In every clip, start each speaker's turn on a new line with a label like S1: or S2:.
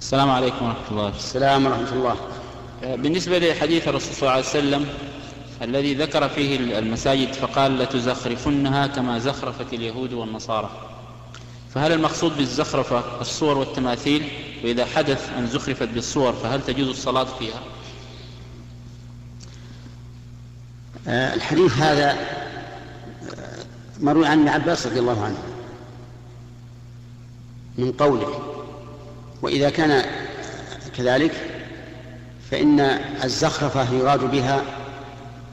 S1: السلام عليكم ورحمة الله.
S2: السلام ورحمة الله.
S1: بالنسبة لحديث الرسول صلى الله عليه وسلم الذي ذكر فيه المساجد فقال لتزخرفنها كما زخرفت اليهود والنصارى. فهل المقصود بالزخرفة الصور والتماثيل؟ وإذا حدث أن زخرفت بالصور فهل تجوز الصلاة فيها؟
S2: آه، الحديث هذا آه، مروي عن ابن عباس رضي الله عنه من قوله وإذا كان كذلك فإن الزخرفة يراد بها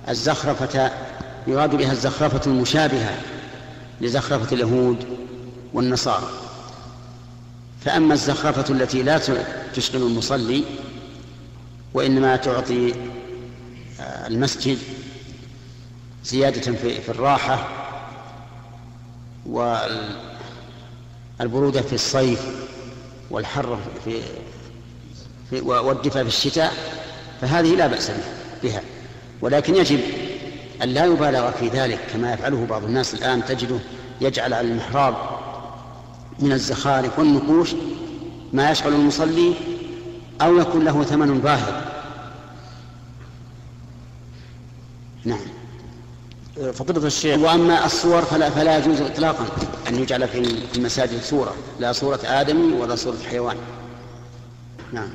S2: الزخرفة يراد بها الزخرفة المشابهة لزخرفة اليهود والنصارى. فأما الزخرفة التي لا تشغل المصلي وإنما تعطي آه، المسجد زيادة في الراحة والبرودة في الصيف والحر في, في والدفء في الشتاء فهذه لا بأس بها. ولكن يجب أن لا يبالغ في ذلك كما يفعله بعض الناس الآن. تجده يجعل على المحراب من الزخارف والنقوش ما يشغل المصلي أو يكون له ثمن باهظ. نعم.
S1: فضيلة الشيخ.
S2: وأما الصور فلا, فلا يجوز إطلاقا أن يجعل في المساجد صورة لا صورة آدمي ولا صورة حيوان. نعم.